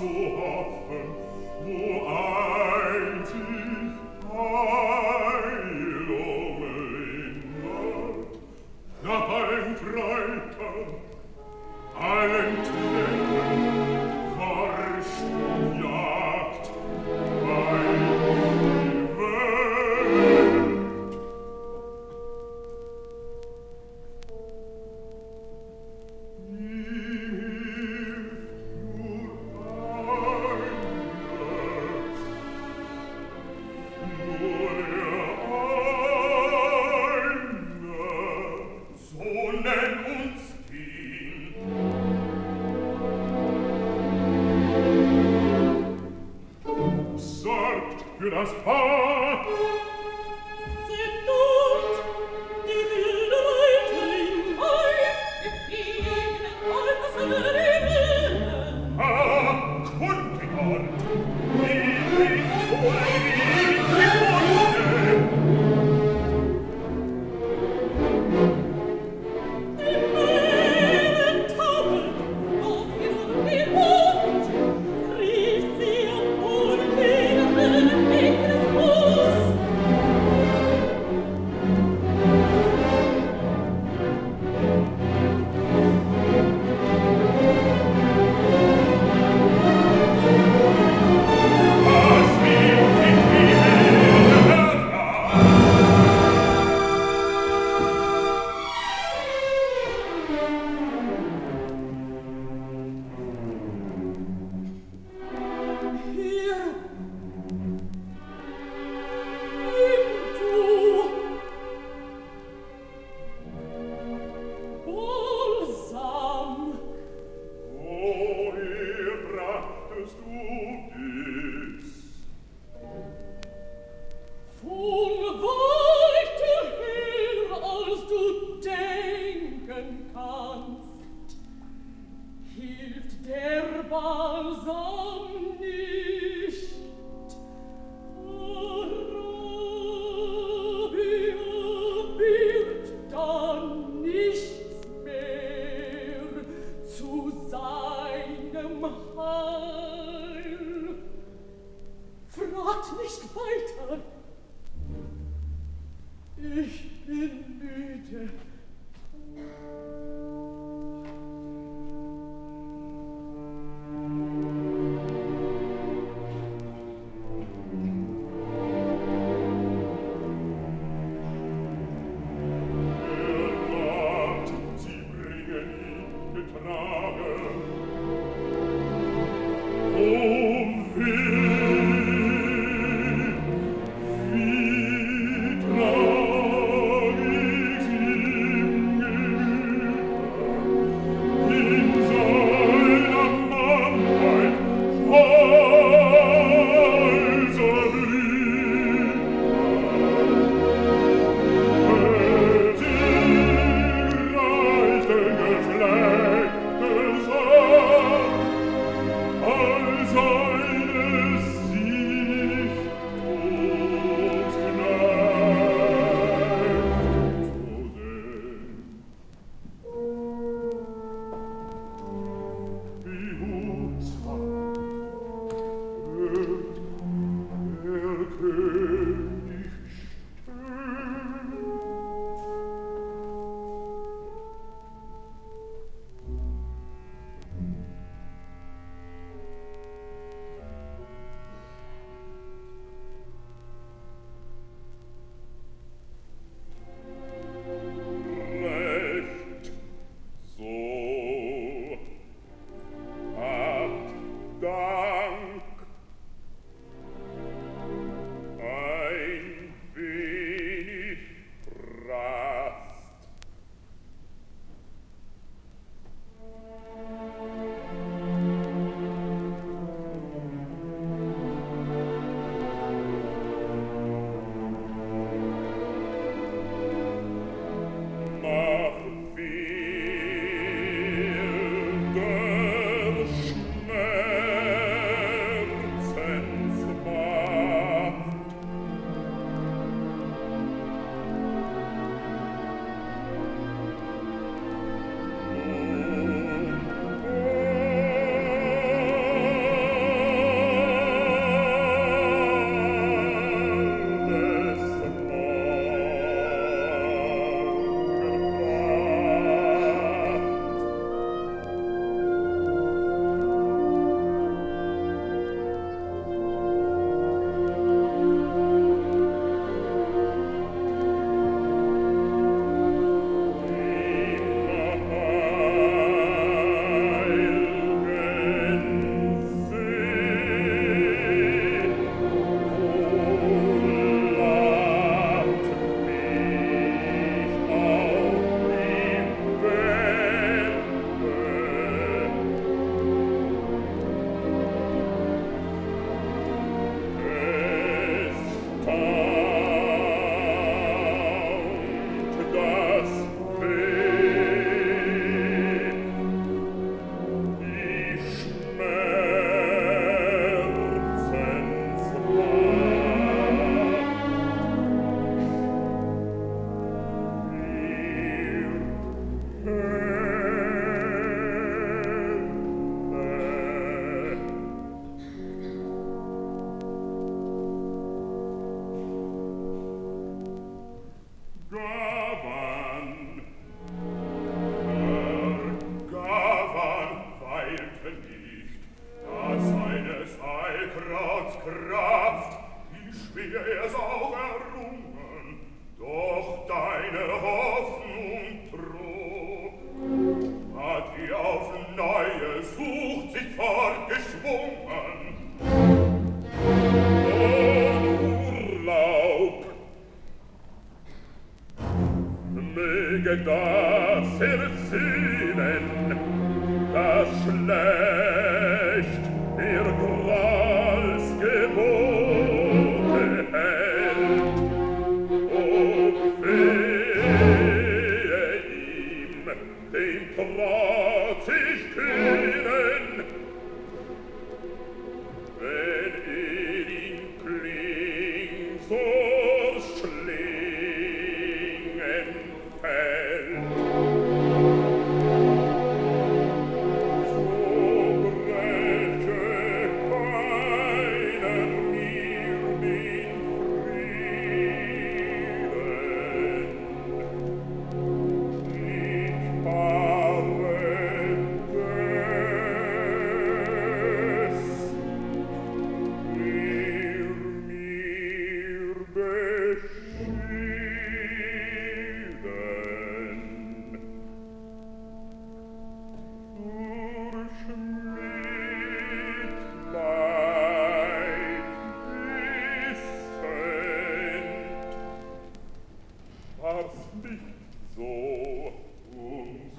zu hoffen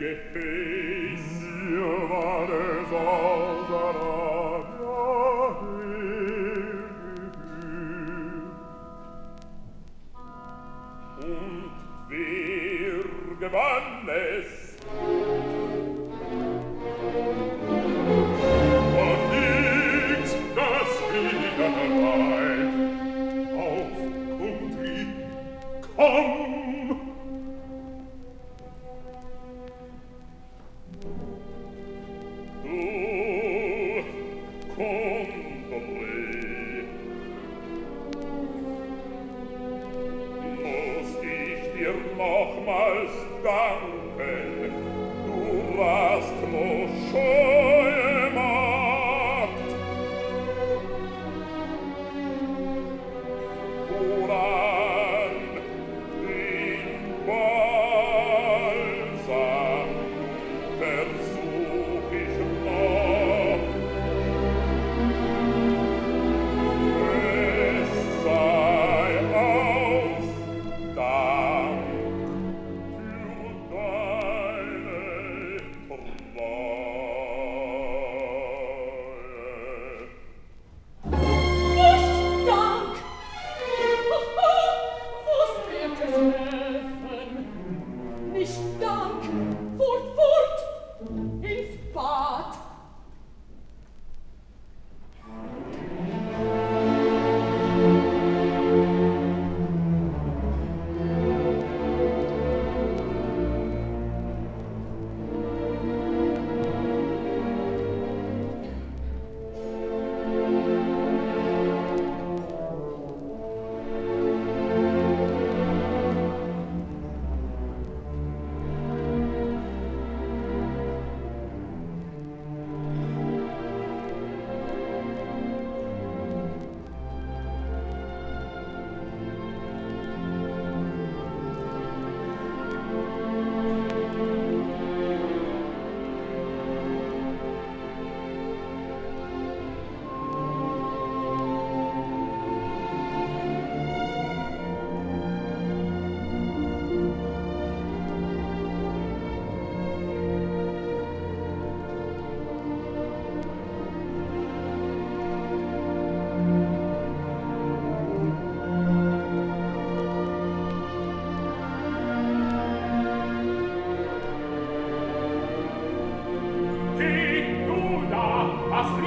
gefäß, mir war es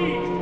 feet.